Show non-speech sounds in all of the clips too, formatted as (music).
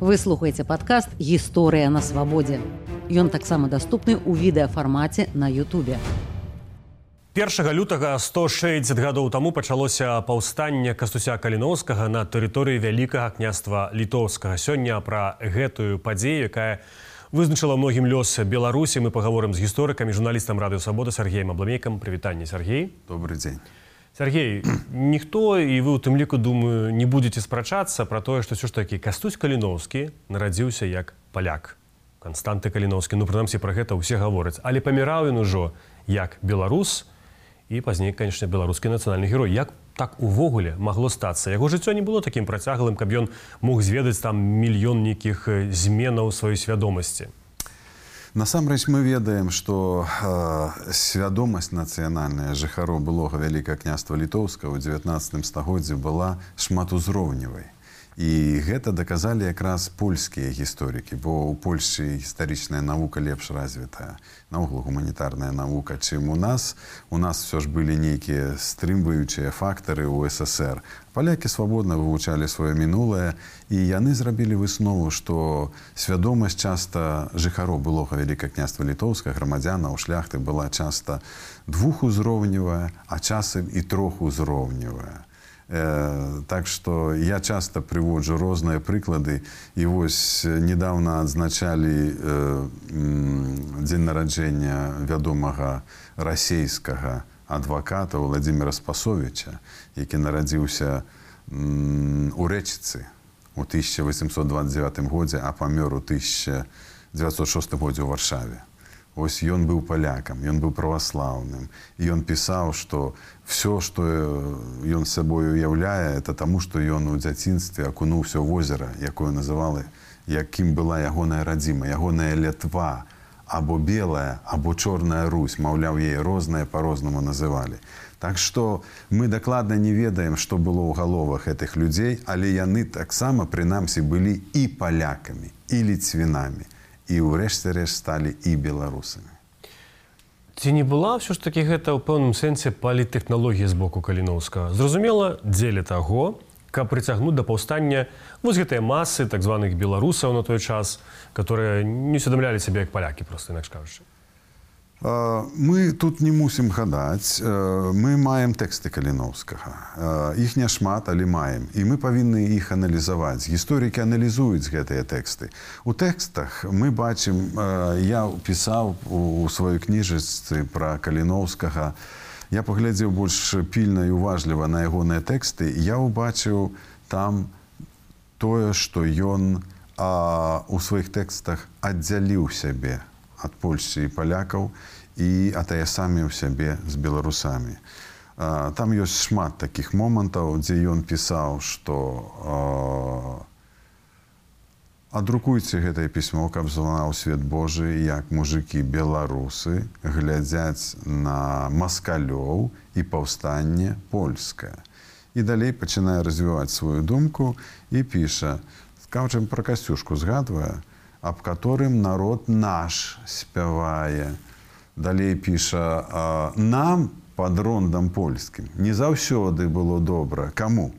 Вы слухаеце падкаст гісторыя на свабодзе. Ён таксама даступны ў відэафармаце на Ютубе. Першага лютага 160 гадоў таму пачалося паўстанне кастуся каліноўскага на тэрыторыі вялікага княства літоўскага сёння пра гэтую падзею якая вызначыла многім лёс беларусі мы паговорым з гісторыкамі журналістам радыёвабода Сергеем абламейкам прывітанне Сергей добрый дзень Сергей (clears throat) ніхто і вы у тым ліку думаю не будетеце спрачацца пра тое што ўсё ж такі кастусь каліноўскі нарадзіўся як паляк канстанты каліноўскі ну прынамсі пра гэта ўсе гавораць. Але паміраў ён ужо як беларус і пазней канечне беларускі нацыянальны герой. Як так увогуле магло стацца? Яго жыццё не было такім працяглым каб ён мог зведаць там мільён нейкіх зменаў сваёй свядомасці насамрэч мы ведаем што э, свядомасць нацыянальная жыхароў былога вялікае княства літоўска ў 19 стагоддзі была шматузроўневай і гэта даказалі якраз польскія гісторыкі бо ў польльшы гістарычная навука лепш развітая. Наогул гуманітарная навука чым у нас. У нас все ж былі нейкія стрымваючыя фактары ў ссср палякі свабодна вывучалі сваё мінулае і яны зрабілі выснову што свядомасць часта жыхароў былога вяліка княства літоўска грамадзяна ў шляхты была часта двухузроўневая а часам і трохузроўневая так што я часта прыводжу розныя прыклады і вось недавно адзначалі э, дзень нараджэння вядомага расійскага адваката владимира спасовича які нарадзіўся у рэчыцы у 1829 годзе а памёр у 1906 годзе ў варшаве Вось ён быў палякам, ён быў праваслаўным. І ён пісаў, што все, што ён сабой уяўляе, это таму, што ён у дзяцінстве акунуўся ў возера, якое называлі, якім была ягоная радзіма, ягоная лятва, або белая, або чорная русь, маўляў, яе рознае па-рознаму называлі. Так што мы дакладна не ведаем, што было ў галовах гэтых людзей, але яны таксама прынамсі былі і палякамі і ліцвінамі і ўрэшце рэш сталі і беларусамі. Ці не была ўсё ж такі гэта ў пэўным сэнсе палітэхналогіі з боку каліноўска. Зразумела, дзеля таго, каб прыцягнуць да паўстання вось гэтыя масы так званых беларусаў на той час, которые не усведамлялі сябе як палякі просто інакш кажучы. Мы тут не мусім гадаць. Мы маем тэксты каліноўскага. Іх няшмат, але маем. І мы павінны іх аналізаваць. Гісторыкі аналізуюць гэтыя тэксты. У тэкстах мы бачым, я пісаў у сваёй кніжачцы пра каліноўскага. Я паглядзеў больш пільна і уважліва на ягоныя тэксты. Я ўбачыў там тое, што ён у сваіх тэкстах аддзяліў сябе ад Польшчы і палякаў і а тая самі ў сябе з беларусамі. Там ёсць шмат такіх момантаў, дзе ён пісаў, што адрукуйце гэтае пісьмо, каб званаў свет Божы, як мужыкі беларусы глядзяць на маскалёў і паўстанне польскае. І далей пачынае развіваць сваю думку і піша: Скаўчым пра касцюшку згадвае, аб которым народ наш спявае. Далей піша нам под рондам польскім не заўсёды было добра каму.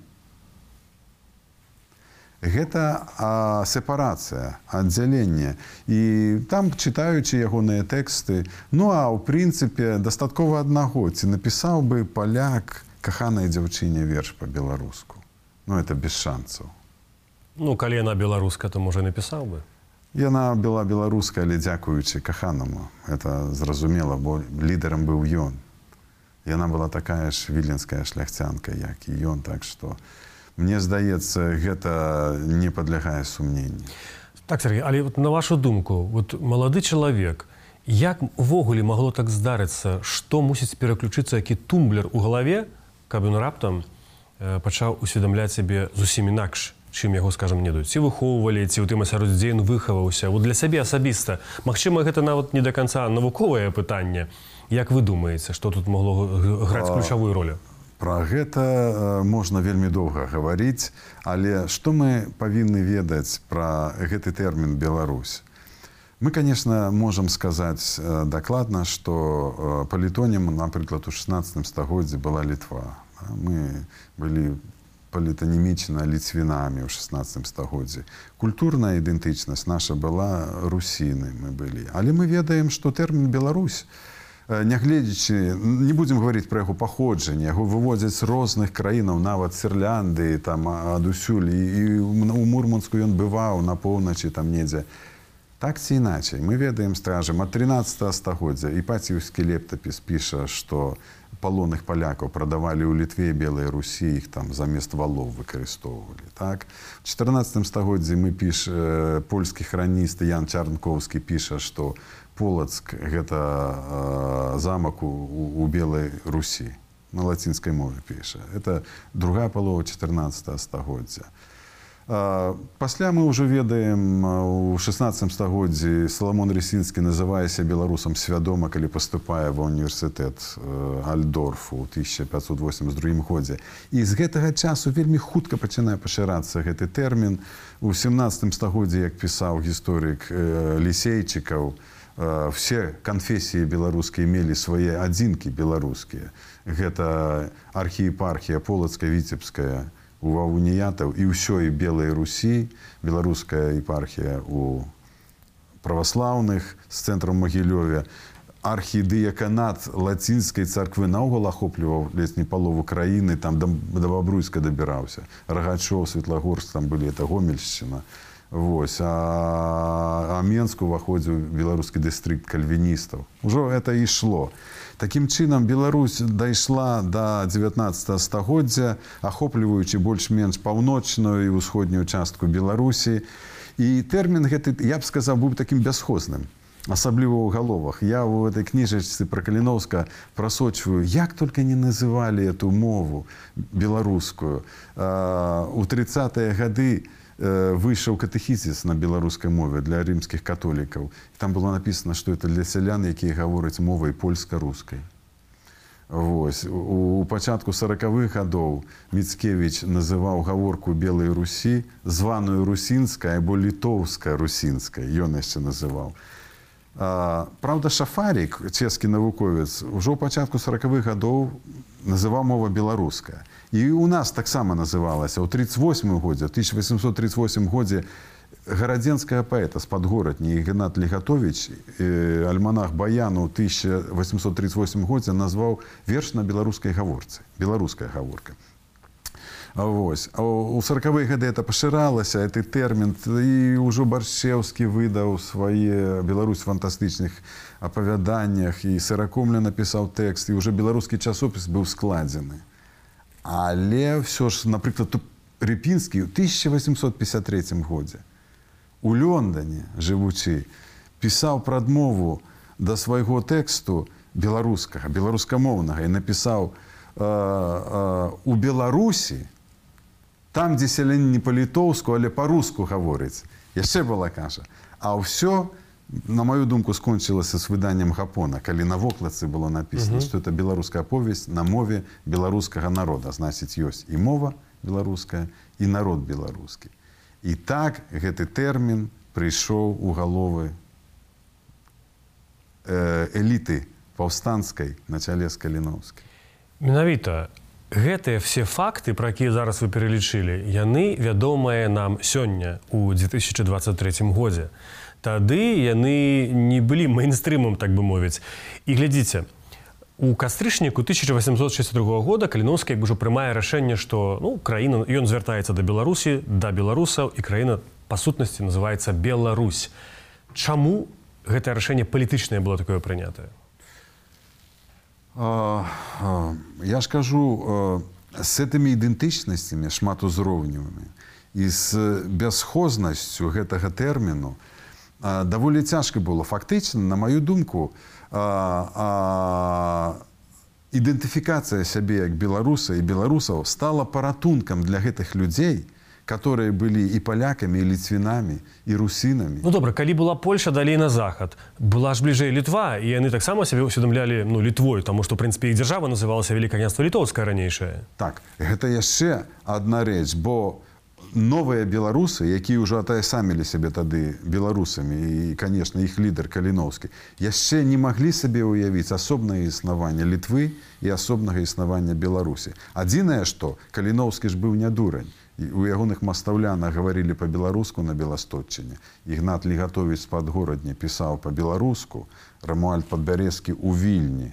Гэта а, сепарацыя, аддзяленне. І там чытаючы ягоныя тэксты, ну а ў прынцыпе дастаткова аднаго, ці напісаў бы паляк каханай дзяўчыне верш па-беларуску. Ну это без шанцаў. Ну калі яна беларуска, то можа напісаў бы. Яна была беларуская, але дзякуючы каханаму. Это зразумела, бо лідарам быў ён. Яна была такая ж віленская шляхцянка, як і ён, так што мне здаецца, гэта не падлягае сумненні. Так Сергей, але вот на вашу думку, вот малады чалавек, як увогуле магло так здарыцца, што мусіць пераключыцца які тумблер у галаве, каб ён раптам э, пачаў усведамляць сябе зусім інакш чым яго скажем не даюць. Ці выхоўвалі ці ў тым асяроддзе ён выхаваўся. Вот для сябе асабіста. Мачыма гэта нават не до конца навуковае пытанне. Як вы думаеце што тут могло граць ключавую ролю? Пра гэта можна вельмі доўга гаварыць але што мы павінны ведаць пра гэты тэрмін Беларусь Мы, конечно, можем сказаць дакладна, што палітонем, напрыклад, у 16 стагоддзе была літва. Мы былі палітанімічна ліцвінамі ў 16 стагоддзі. Культурная ідэнтычнасць наша была русіны мы былі. Але мы ведаем што тэрмін Беларусь э, нягледзячы не будзем гаварыць пра яго паходжанне яго выводзяць з розных краінаў нават сырлянды там адусюль. І, і у мурманску ён бываў на поўначы там недзе. Так ці іначай мы ведаем стражам. Ад 13 стагоддзя і паціўскі лептапіс піша што палонных палякаў прадавалі ў літве белыя русі іх там замест валов выкарыстоўвалі так? В 14 стагоддзі мы піш э, польскі храніст ян чарнковскі піша што полацк гэта э, замак у, у белай русі на лацінскай мове піша. Это другая палова 14 стагоддзя Пасля мы ўжо ведаем у 16 стагоддзі Саламон Ресінскі называеся беларусам свядома, калі паступае ва універсітэт Альдорфу ў 1582 годзе. І з гэтага часу вельмі хутка пачынае пашырацца гэты тэрмін. У 17 стагоддзі, як пісаў гісторык лісейчыкаў, все канфесіі беларускія мелі свае адзінкі беларускія. Гэта архіепархія полацкая віцебская, у ваўніятаў і ўсё і белай русі беларуская епархія у праваслаўных з цэнтрам магілёве. Архідыяканат лацінскай царквы наогул ахопліваў не палову краіны там да, да бабруйска дабіраўся. Рагачоў светлагорс там былі это гомельшчына Вось, а, а Менск уваходзіў беларускі дыстрыкт кальвіністаў. Ужо это ішло. Такім чынам Беларусь дайшла до 19 стагоддзя, ахопліваючы больш-менш паўночную і ўсходнюю частку Беларусі. І тэрмін гэты я б сказаў быў такім бясхозным асабліва ў галовах я ў этой кніжачцы пра каліновска прасочваю як только не называлі эту мову беларускую у тридцатые гады выйшаў катэхізіс на беларускай мове для рымскіх католікаў там было написано что это для сялян якія гавораць мовай польска-рускай Вось у пачатку сороквых гадоў міцкевич называў гаворку белай русі званую русінская або літоўская русінская ён яшчэ называў Праўда шафарик чэшскі навуковец ужо ў пачатку сороквых гадоў называў мова беларуская. І у нас таксама называлася ў 38 годзе 1838 годзе гарадзенская паэта з падгорадні геннат легатович альманах баяну 1838 годзе назваў верш на беларускай гаворцы беларуская гаворка Вось. А у сороквыя гады это пашыралася гэты тэрмін і ўжо баршеўскі выдаў свае Беларусь фантастычных апавяданнях і сыракомля напісаў тэкст і уже беларускі часопіс быў складзены. Але ўсё ж напрыклад рыпінскі ў 1853 годзе у Лондоне жывучы пісаў прадмову да свайго тэксту беларускага беларускамоўнага і напісаў у Беларусі, там дзе сяляне не па-літоўску але па-руску гаворыць. Яшчэ была кажа а ўсё на маю думку скончылася с выданнем гапона калі на вокладцы было написано что это беларуская повесць на мове беларускага народа. Значыць ёсць і мова беларуская і народ беларускі. І так гэты тэрмін прыйшоў у галовы эліты паўстанцкай на чале з каліновскай менавіта гэтыя все факты пра якія зараз вы пералічылі яны вядомыя нам сёння у 2023 годзе. Тады яны не былі мейнстрымам так бы мовіць. І глядзіце у кастрычніку 1862 года каліновскі ўжо прымае рашэнне што ну краіна ён звяртаецца да беларусі да беларусаў і краіна па сутнасці называется Беларусь. Чаму гэтае рашэнне палітычнае было такое прынятае Я ж кажу з гэтымі ідэнтычнасцямі шматузроўневымі і з бясхознасцю гэтага тэрміну даволі цяжка было фактычна на маю думку ідэнтыфікацыя сябе як беларуса і беларусаў стала паратункам для гэтых людзей, которые былі і палякамі і ліцвінамі і русінамі ну добра калі была польша далей на захад. Была ж бліжэй літва і яны таксама сябе ўсведамлялі ну літвою таму што прынцыпе іх дзяржава называлася великканяцтва літоўская ранейшае так гэта яшчэ адна рэч бо новыя беларусы якія ўжо атаясамілі сябе тады беларусамі і конечно іх лідар каліноўскі яшчэ не маглі сабе ўявіць асобнае існаванне літвы і асобнага існавання беларусі. Адзінае што каліноўскі ж быў не дурань у ягоных мастаўлянах гаварылі па-беларуску на беластотчыне ігнат легатовец падгорадні пісаў па-беларуску. Рамуальд падбярэзкі ў вільні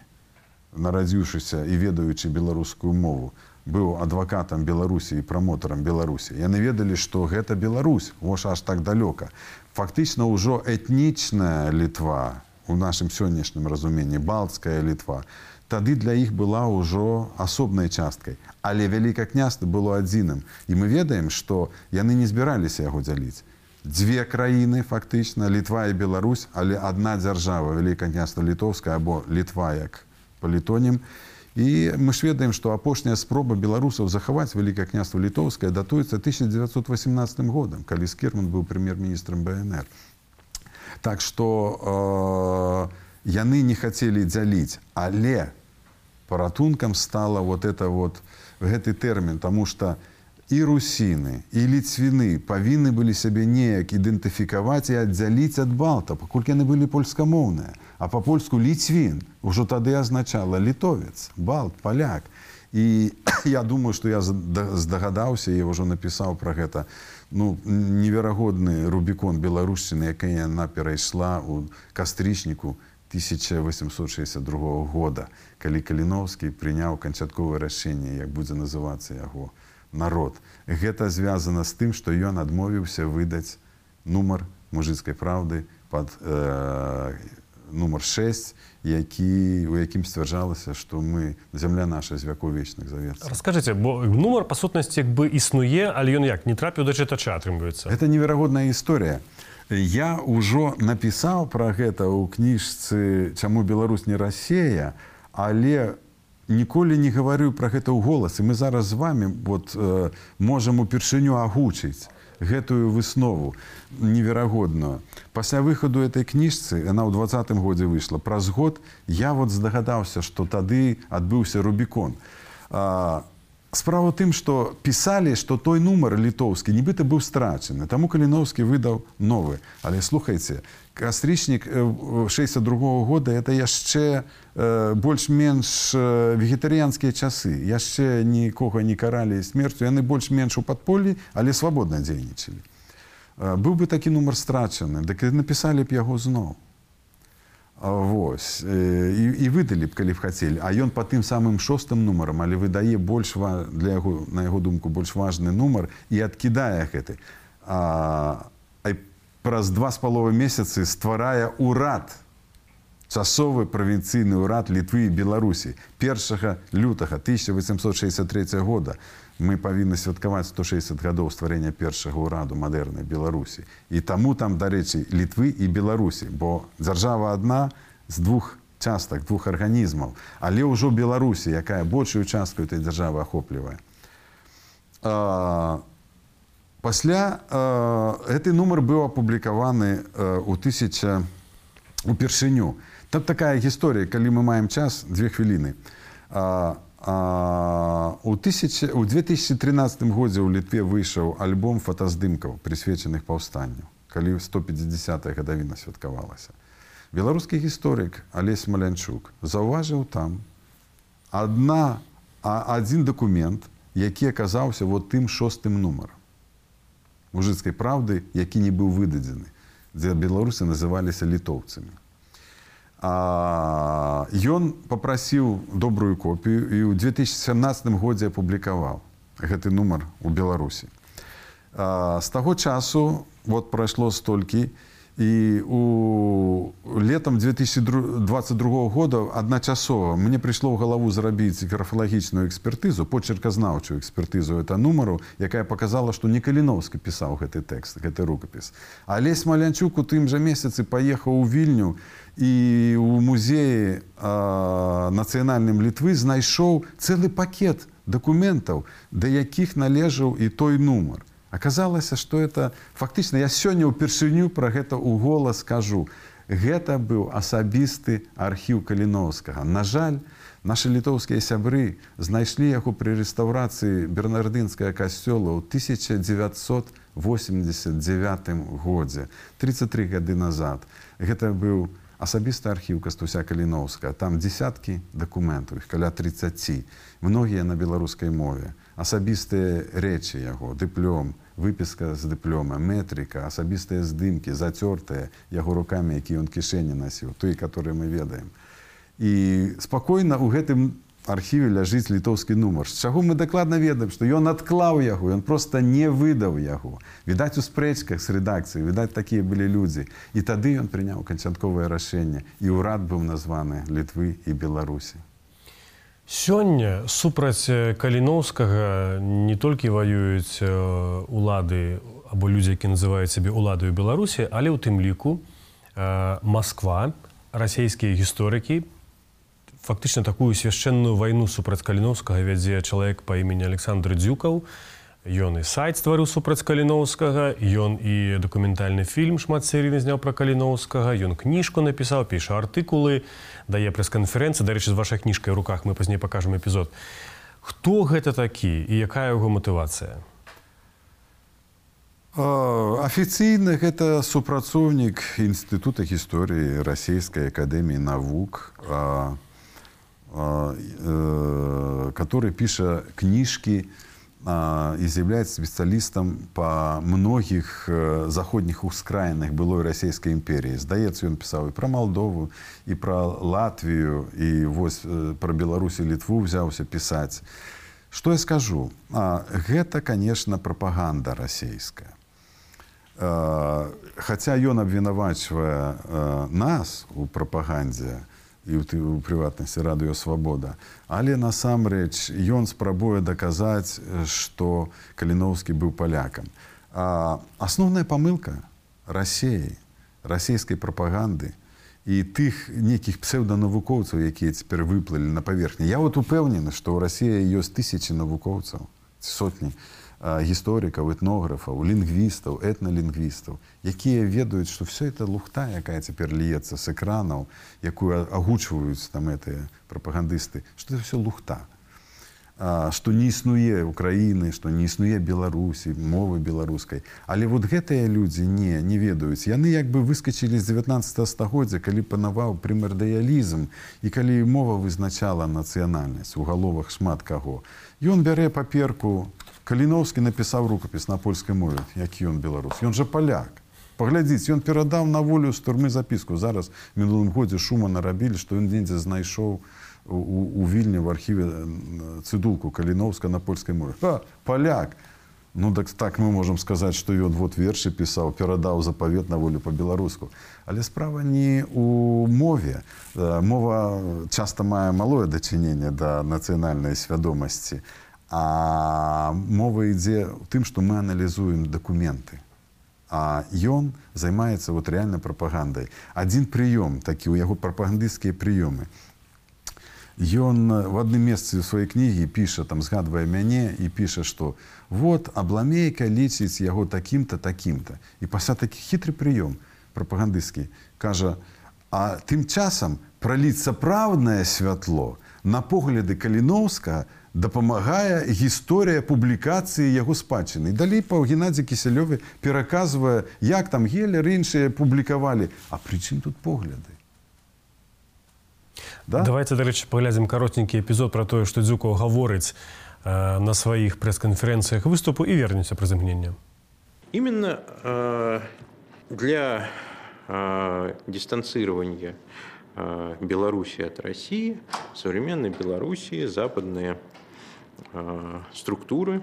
нарадзіўшыся і ведаючы беларускую мову быў адвакатам беларусі і прамотарам беларусі. Яны ведалі што гэта Беларусь вож аж так далёка. Фактычна ўжо этнічная літва у нашым сённяшнім разуменні балцкая літва тады для іх была ўжо асобнай часткай. Але вяліка княства было адзіным. І мы ведаем што яны не збіраліся яго дзяліць. Дзве краіны фактычна літва і Беларусь але адна дзяржава вяліка княства літоўская або літва як палітонім. І мы ж ведаем, што апошняя спроба беларусаў захаваць вялікае княства літоўскае датуецца 1918 годам, калі скірман быў прэм'ер-міністрам БНР. Так што э, яны не хацелі дзяліць, але паратункам стала вот это вот гэты тэрмін, таму што і русіны і ліцвіны павінны былі сябе неяк ідэнтыфікаваць і аддзяліць ад балта пакуль яны былі польскамоўныя а па-польску ліцвін ужо тады азначала літовец балт паляк і (coughs) я думаю што я здагадаўся я ўжо напісаў пра гэта ну неверагодны рубікон беларушчыны якая яна перайшла у кастрычніку 1862 года калі каліновскі прыняў канчатковае рашэнне як будзе называцца яго народ. Гэта звязана з тым, што ён адмовіўся выдаць нумар мужыцкай праўды пад э, нумар 6, які, у якім сцвярджалася, што мы зямля наша з вяковечных завет. Раскажыце, бо нумар па сутнасці як бы існуе, але ён як не трапіў да чытача атрымліваецца. Это неверагодная гісторыя. Я ўжо напісаў пра гэта ў кніжцы чаму Беларусь не рассея, але ніколі не гаварыў пра гэта ў голас. І мы зараз з вами вот э, можам упершыню агучыць гэтую выснову неверагодную. Пасля выхаду этой кніжцы яна ў двадцатым годзе выйшла праз год я вот здагадаўся што тады адбыўся рубікон а, справа тым што пісалі што той нумар літоўскі нібыта быў страчаны. Таму каліноўскі выдаў новы. Але слухайце кастрычнік 62 -го года это яшчэ э, больш-менш вегетарыянскія часы. Яшчэ нікога не каралі смерцю. Яны больш-менш у падполі але свабодна дзейнічалі. Быў бы такі нумар страчаны дык напісалі б яго зноў Вось і, і выдалі б калі б хацелі. А ён па тым самым шостым нумарам але выдае больш для яго на яго думку больш важны нумар і адкідае гэты. А, праз два з паловы месяцы стварае урад часовы правінцыйны ўрад літвы і беларусі першага лютага 1863 года мы павінны святкаваць 160 гадоў стварэння першага ўраду мадэрнай беларусі. І таму там дарэчы літвы і беларусі бо дзяржава адна з двух частак двух арганізмаў. Але ўжо беларусі якая большую частку этой дзяржавы ахоплівае. Пасля гэты нумар быў апублікаваны у тысяча упершыню. Там такая гісторыя калі мы маем час две хвіліны у тысяча у 2013 годзе ў літве выйшаў альбом фотаздымкаў прысвечаных паўстанню калі 150 гадавіна святкавалася. Беларускі гісторык алесь малянчук заўважыў там адна адзін дакумент які аказаўся вот тым шостым нумаром мужыцкай праўды які не быў выдадзены дзе беларусы называліся літоўцамі ён попрасіў добрую копію і ў 2017 годзе апублікаваў гэты нумар у беларусі. З таго часу вот прайшло столькі І у летом 2022 года адначасова мне прыйшло ў галаву зрабіць графалагічную экспертызу почерказнаўчую экспертызу это нумару якая показала што не каліновскі пісаў гэты тэкст гэты рукапіс алесь малянчук у тым жа месяцы паехаў у вільню і у музеі нацыянальным літвы знайшоў цэлы пакет дакументаў да якіх належаў і той нумар аказалася что это фактычна я сёння ўпершыню пра гэта ў голас кажу. Гэта быў асабісты архіў каліновскага. На жаль Нашы літоўскія сябры знайшлі яго пры рэстаўрацыі бернардынская касцёла ў 1989 годзе 33 гады назад. Гэта быў асабісты архіў кастуся каліноўска там десяткі дакументаў каля 30 многія на беларускай мове асабістыя рэчы яго дыплём выпіска з дыплёма метрика асабістыя здымкі зацёртыя яго руками які ён кішэні насіў той которые мы ведаем. І спакойна у гэтым архіве ляжыць літоўскі нумар з чаго мы дакладна ведаем што ён адклаў яго ён просто не выдаў яго. Відаць у спрэчках з рэдакцыі відаць такія былі людзі. І тады ён прыняў канчатковае рашэнне і ўрад быў названы літвы і беларусі сёння супраць каліноўскага не толькі ваююць улады або людзі які называюць сябе уладаю беларусі але ў тым ліку Москва расійскія гісторыкі фактычна такую свяшчэнную вайну супраць каліноўскага вядзе чалавек па імені александр дзюкаў ён і сайт стварыў супраць каліноўскага ён і дакументальны фільм шмат серыйны зняў пра каліноўскага ён кніжку напісаў піша артыкулы дае прэс-канферэнцыі. Дарэчы з вашай кніжкай руках мы пазней пакажам эпізод. Хто гэта такі і якая яго матывацыя? Афіцыйна гэта супрацоўнік інстытута гісторыі расійскай акадэміі навук а, Э, который пишет книжки и является специалистом по многих э, заходних ускраинах былой Российской империи. Здаецца, он писал и про Молдову, и про Латвию, и вот э, про Беларусь и Литву взялся писать. Что я скажу? А, это, конечно, пропаганда российская. Хотя он обвинувачивая нас у пропаганде, і у прыватнасці радыёвабода. Але насамрэч ён спрабуе даказаць, што каліноўскі быў палякам. А асноўная памылка рассеі, расійскай прапаганды і тых нейкіх псеўданавукоўцаў, якія цяпер выплылі на паверхні. Я вот упэўнены, што ў рассіі ёсць тысячи навукоўцаў сотні гісторыкаў этнографаў лінгвістаў этналінгвістаў якія ведаюць што все это лухта якая цяпер льецца з экранаў якую агучваюць там гэтыя прапагандысты что это все лухта. Што не існуе украіны што не існуе беларусі мовы беларускай. Але вот гэтыя людзі не не ведаюць. Яны як бы выскочылі з 19 стагоддзя калі панаваў прымардыялізм і калі мова вызначала нацыянальнасць у галовах шмат каго. Ён бярэ паперку каліноўскі напісаў рукапіс на польскай мове які ён беларус ён жа паляк паглядзіць ён перадаў на волю з турмы запіску зараз мінулым годзе шума нарабілі што ён дзедзе знайшоў у вільні в архіве цыдулку каліноўска на польскай мове. А, паляк ну так так мы можемм сказаць што ён вот вершы пісаў перадаў запавет на волю по-беларуску але справа не у мове. Мова часта мае малое дачыненне да нацыянальнай свядомасці а А мова ідзе ў тым, што мы аналізуем дакументы. А ён займаецца вот рэальна прапагандай. Адзін прыём, такі ў яго прапагандысцкія прыёмы. Ён в адным месцы ў сваёй кнігі піша, там згадвае мяне і піша, што вот абламейка лічыць яго такім-то такім-то. І пасля такі хітры прыём прапагандысцкі кажа: А тым часам праліць сапраўднае святло на погляды каліноўска, дапамагае гісторыя публікацыі яго спадчыны. далей па Геннадзе кісялёве пераказвае, як там гелер іншыя публікавалі, а прычым тут погляды. Да? Давайте дарэчы паглядзім каротенькі эпізод пра тое, што дзюкаў гаворыць э, на сваіх прэс-канферэнцыях выступу і вернемся праз імгнення. Именно э, для э, дистанцирования э, Беларуси от России, современной Белоруссии, западные структуры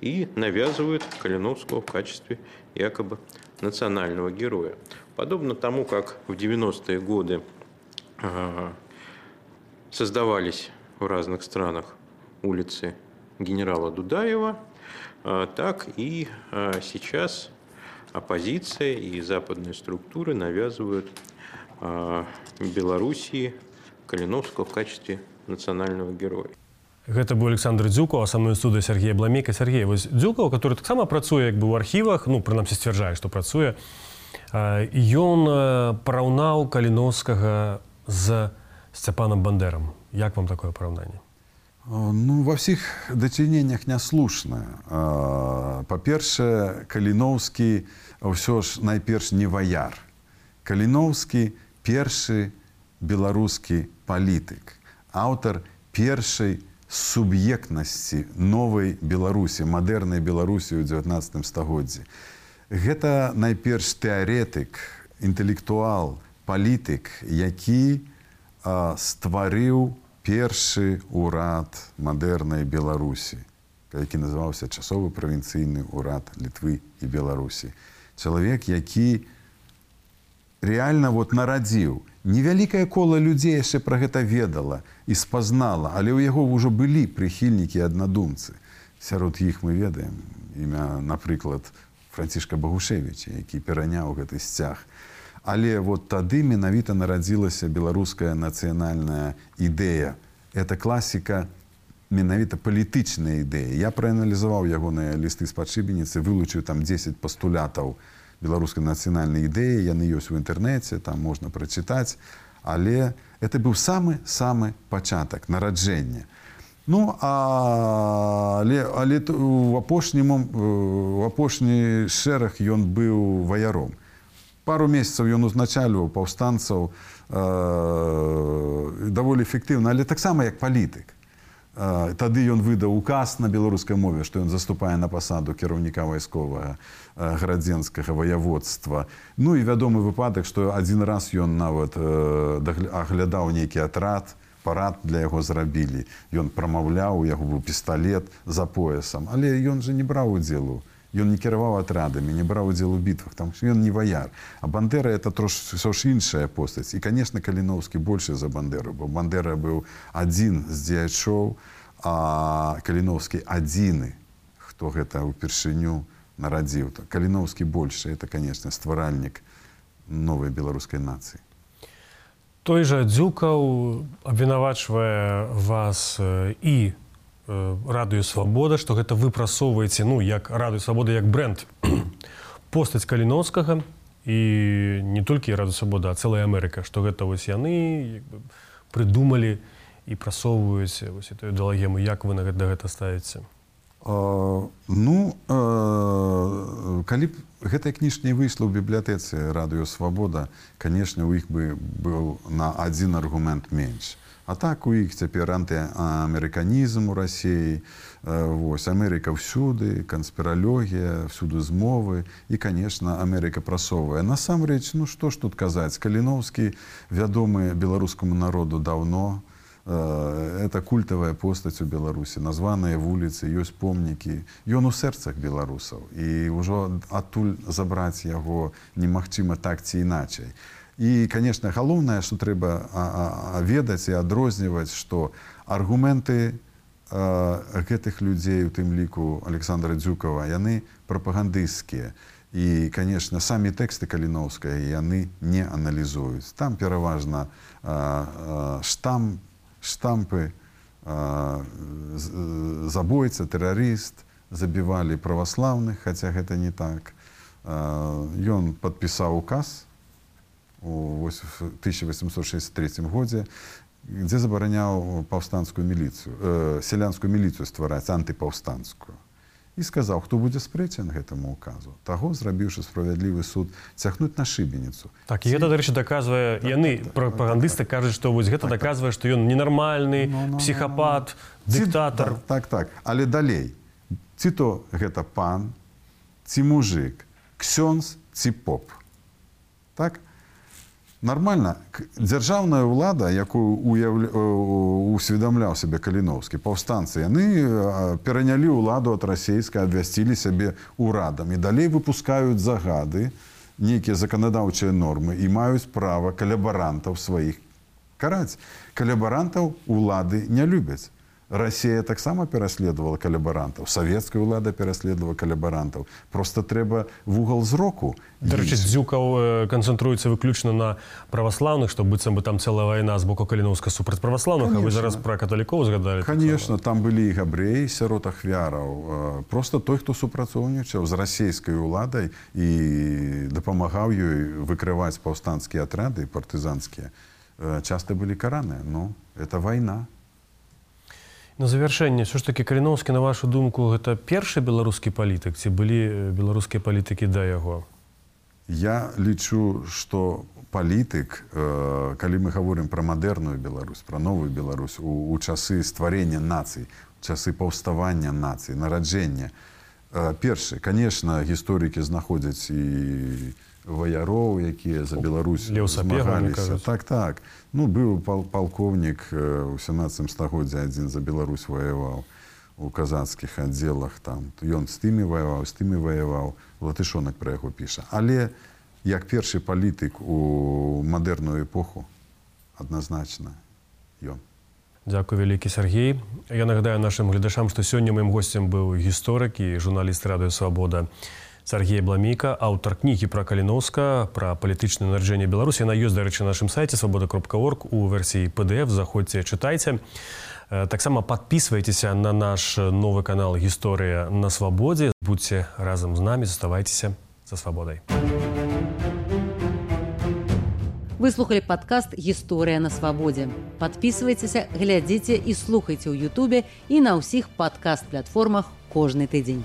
и навязывают Калиновского в качестве якобы национального героя. Подобно тому, как в 90-е годы э, создавались в разных странах улицы генерала Дудаева, э, так и сейчас оппозиция и западные структуры навязывают Белоруссии Калиновского в качестве национального героя. Гэта быў Александр дзюкаў асамную студы Сергея бламейка Сергей вось дзюкаў который таксама працуе як бы ў архівах ну прынамсі сцвярджае што працуе ён параўнаў каліновскага з сцяпанам бандерам Як вам такое параўнанне? Э, Ну, ва ўсіх дачыненнях няслушна. Э, Па-першае, Каліноўскі ўсё ж найперш не ваяр. Каліноўскі першы беларускі палітык, аўтар першай суб'ектнасці новай Беларусі, мадэрнай Беларусі ў 19 стагоддзі. Гэта найперш тэарэтык, інтэлектуал, палітык, які а, стварыў першы ўрад мадэрнай Беларусі, які называўся часовы правінцыйны ўрад літвы і Беларусі. Чалавек, які реально вот нарадзіў. Невялікае кола людзей яшчэ пра гэта ведала і спазнала, але ў яго ўжо былі прыхільнікі аднадумцы. Сярод іх мы ведаем імя, напрыклад, Францішка Багушевіча, які пераняў гэты сцяг. Але вот тады менавіта нарадзілася беларуская нацыянальная ідэя. Это класіка менавіта палітычная ідэя. Я прааналізаваў ягоныя лісты з падшыбеніцы, вылучыў там 10 пастулятаў беларускай нацыянальнай ідэі, яны ёсць у інтэрнэце, там можна прачытаць, але это быў самы самы пачатак нараджэння. Ну а, але, але у апошнім мом- э, у апошні шэраг ён быў ваяром. Пару месяцаў ён узначальваў паўстанцаў э, даволі эфектыўна, але таксама як палітык. Тады ён выдаў указ на беларускай мове, што ён заступае на пасаду кіраўніка вайсковага градзенскага ваяводства. Ну і вядомы выпадак, што адзін раз ён нават э, аглядаў нейкі атрад, парад для яго зрабілі. Ён прамаўляў, у яго быў пісталет за поясам, але ён жа не браў удзелу. Ён не кіраваў атрадамі, не браў удзел у бітвах, там ён не ваяр. А бандера это трошки ж іншая постаць. І, конечно, Каліноўскі большы за бандеру, бо бандера быў адзін з дзеячоў, а Каліноўскі адзіны, хто гэта ўпершыню нарадзіў. Каліноўскі большы, это, конечно, стваральнік новай беларускай нацыі. Той жа дзюкаў абвінавачвае вас і э, радыё свабода, што гэта вы прасоўваеце ну як радыё свабода як бренд (clears throat) постаць каліноўскага і не толькі радыё свабода, а цэлая Амерыка, што гэта вось яны бы, прыдумалі і прасоўваюць вось эту ідэалагему, як вы на гэта, гэта ставіце. А, ну э, калі б гэтая кніж не выйшла ў бібліятэцы радыё свабода канешне у іх бы быў на адзін аргумент менш а так у іх цяпер антыамерыканізм у рассіі вось Амерыка ўсюды канспіралогія всюды змовы. І конечно Амерыка прасовая насамрэч ну што ж тут казаць? Каліноўскі вядомы беларускаму народу даўно. Э, это культавая постаць у беларусі названыя вуліцы ёсць помнікі. Ён у сэрцах беларусаў. І ўжо адтуль забраць яго немагчыма так ці іначай і конечно галоўнае што трэба ведаць і адрозніваць што аргументы гэтых людзей у тым ліку александра дзюкова яны прапагандысцкія. І конечно самі тэксты каліноўская яны не аналізуюць. Там пераважна штамп штампы забойца тэрарыст забівалі праваслаўных хаця гэта не так. Ён падпісаў указ у вось в 1863 годзе дзе забараняў паўстанцкую міліцыю э, сялянскую міліцыю ствараць антыпаўстанцкую і сказаў хто будзе спрэчан гэтаму указу таго зрабіўшы справядлівы суд цягнуць на шыбеніцу Так гэта дарэчы даказвае яны прапагандысты кажуць што вось гэта даказвае што ён ненармальны псіхапат дыктатар так, так. так але далей. Ці то гэта пан ці мужик ксёнз ці поп. Так нармальна к- дзяржаўная ўлада якую уяўля... э, усведамляў сябе каліноўскі паўстанцы яны э, перанялі ўладу ад расійска абвясцілі сябе урадам і далей выпускаюць загады нейкія заканадаўчыя нормы і маюць права калябарантаў сваіх караць калябарантаў улады не любяць Расія таксама пераследавала калябарантаў савецкая ўлада пераследавала калябарантаў просто трэба вугал зроку Дарэчы, дзюкаў э, канцэнтруецца выключна на праваслаўных, што быццам бы там цэлая вайна з боку каліноўска супраць праваслаўных, вы зараз пра каталікоў згадалі. конечно там былі і габрэі сярод ахвяраў Э, просто той хто супрацоўнічаў з расійскай уладай і дапамагаў ёй выкрываць паўстанцкія атрады партызанскія э, часто были караны. Ну, это война. На завяршэнне все ж таки каліноўскі на вашу думку гэта першы беларускі палітык ці былі беларускія палітыкі да яго? Я лічу што палітык э, калі мы гаворым пра мадэрную Беларусь пра новую Беларусь у, у часы стварення нацый часы паўставання нацыі нараджэння э, першы. Конечно гісторыкі знаходзяць і ваяроў якія за Беларусь змагаліся. так так. Ну быў пал палкоўнік у 17 стагоддзя адзін за Беларусь ваяваў у казацкіх аддзелах там. Ён з тымі ваяваў з тымі ваяваў. Латышонак пра яго піша. Але як першы палітык у мадэрную эпоху адназначна ён. Дякую вялікі Сергей. Я нагадаю нашим гледашам што сёння маім госцем быў гісторык і журналіст радыё свабода Сергей Бламіка, аўтар кнігі пра Каліноўска, пра палітычнае нараджэнне Беларусі. Яна ёсць, дарэчы, нашым сайце свабода кропка.орг у версіі PDF, заходзьце, чытайце. Таксама падпісвайцеся на наш новы канал гісторыя на свабодзе. Будзьце разам з намі, заставайцеся за свабодай. Выслухалі падкаст гісторыя на свабодзе. Падпісвайцеся, глядзіце і слухайце ў Ютубе і на ўсіх падкаст-платформах кожны тыдзень.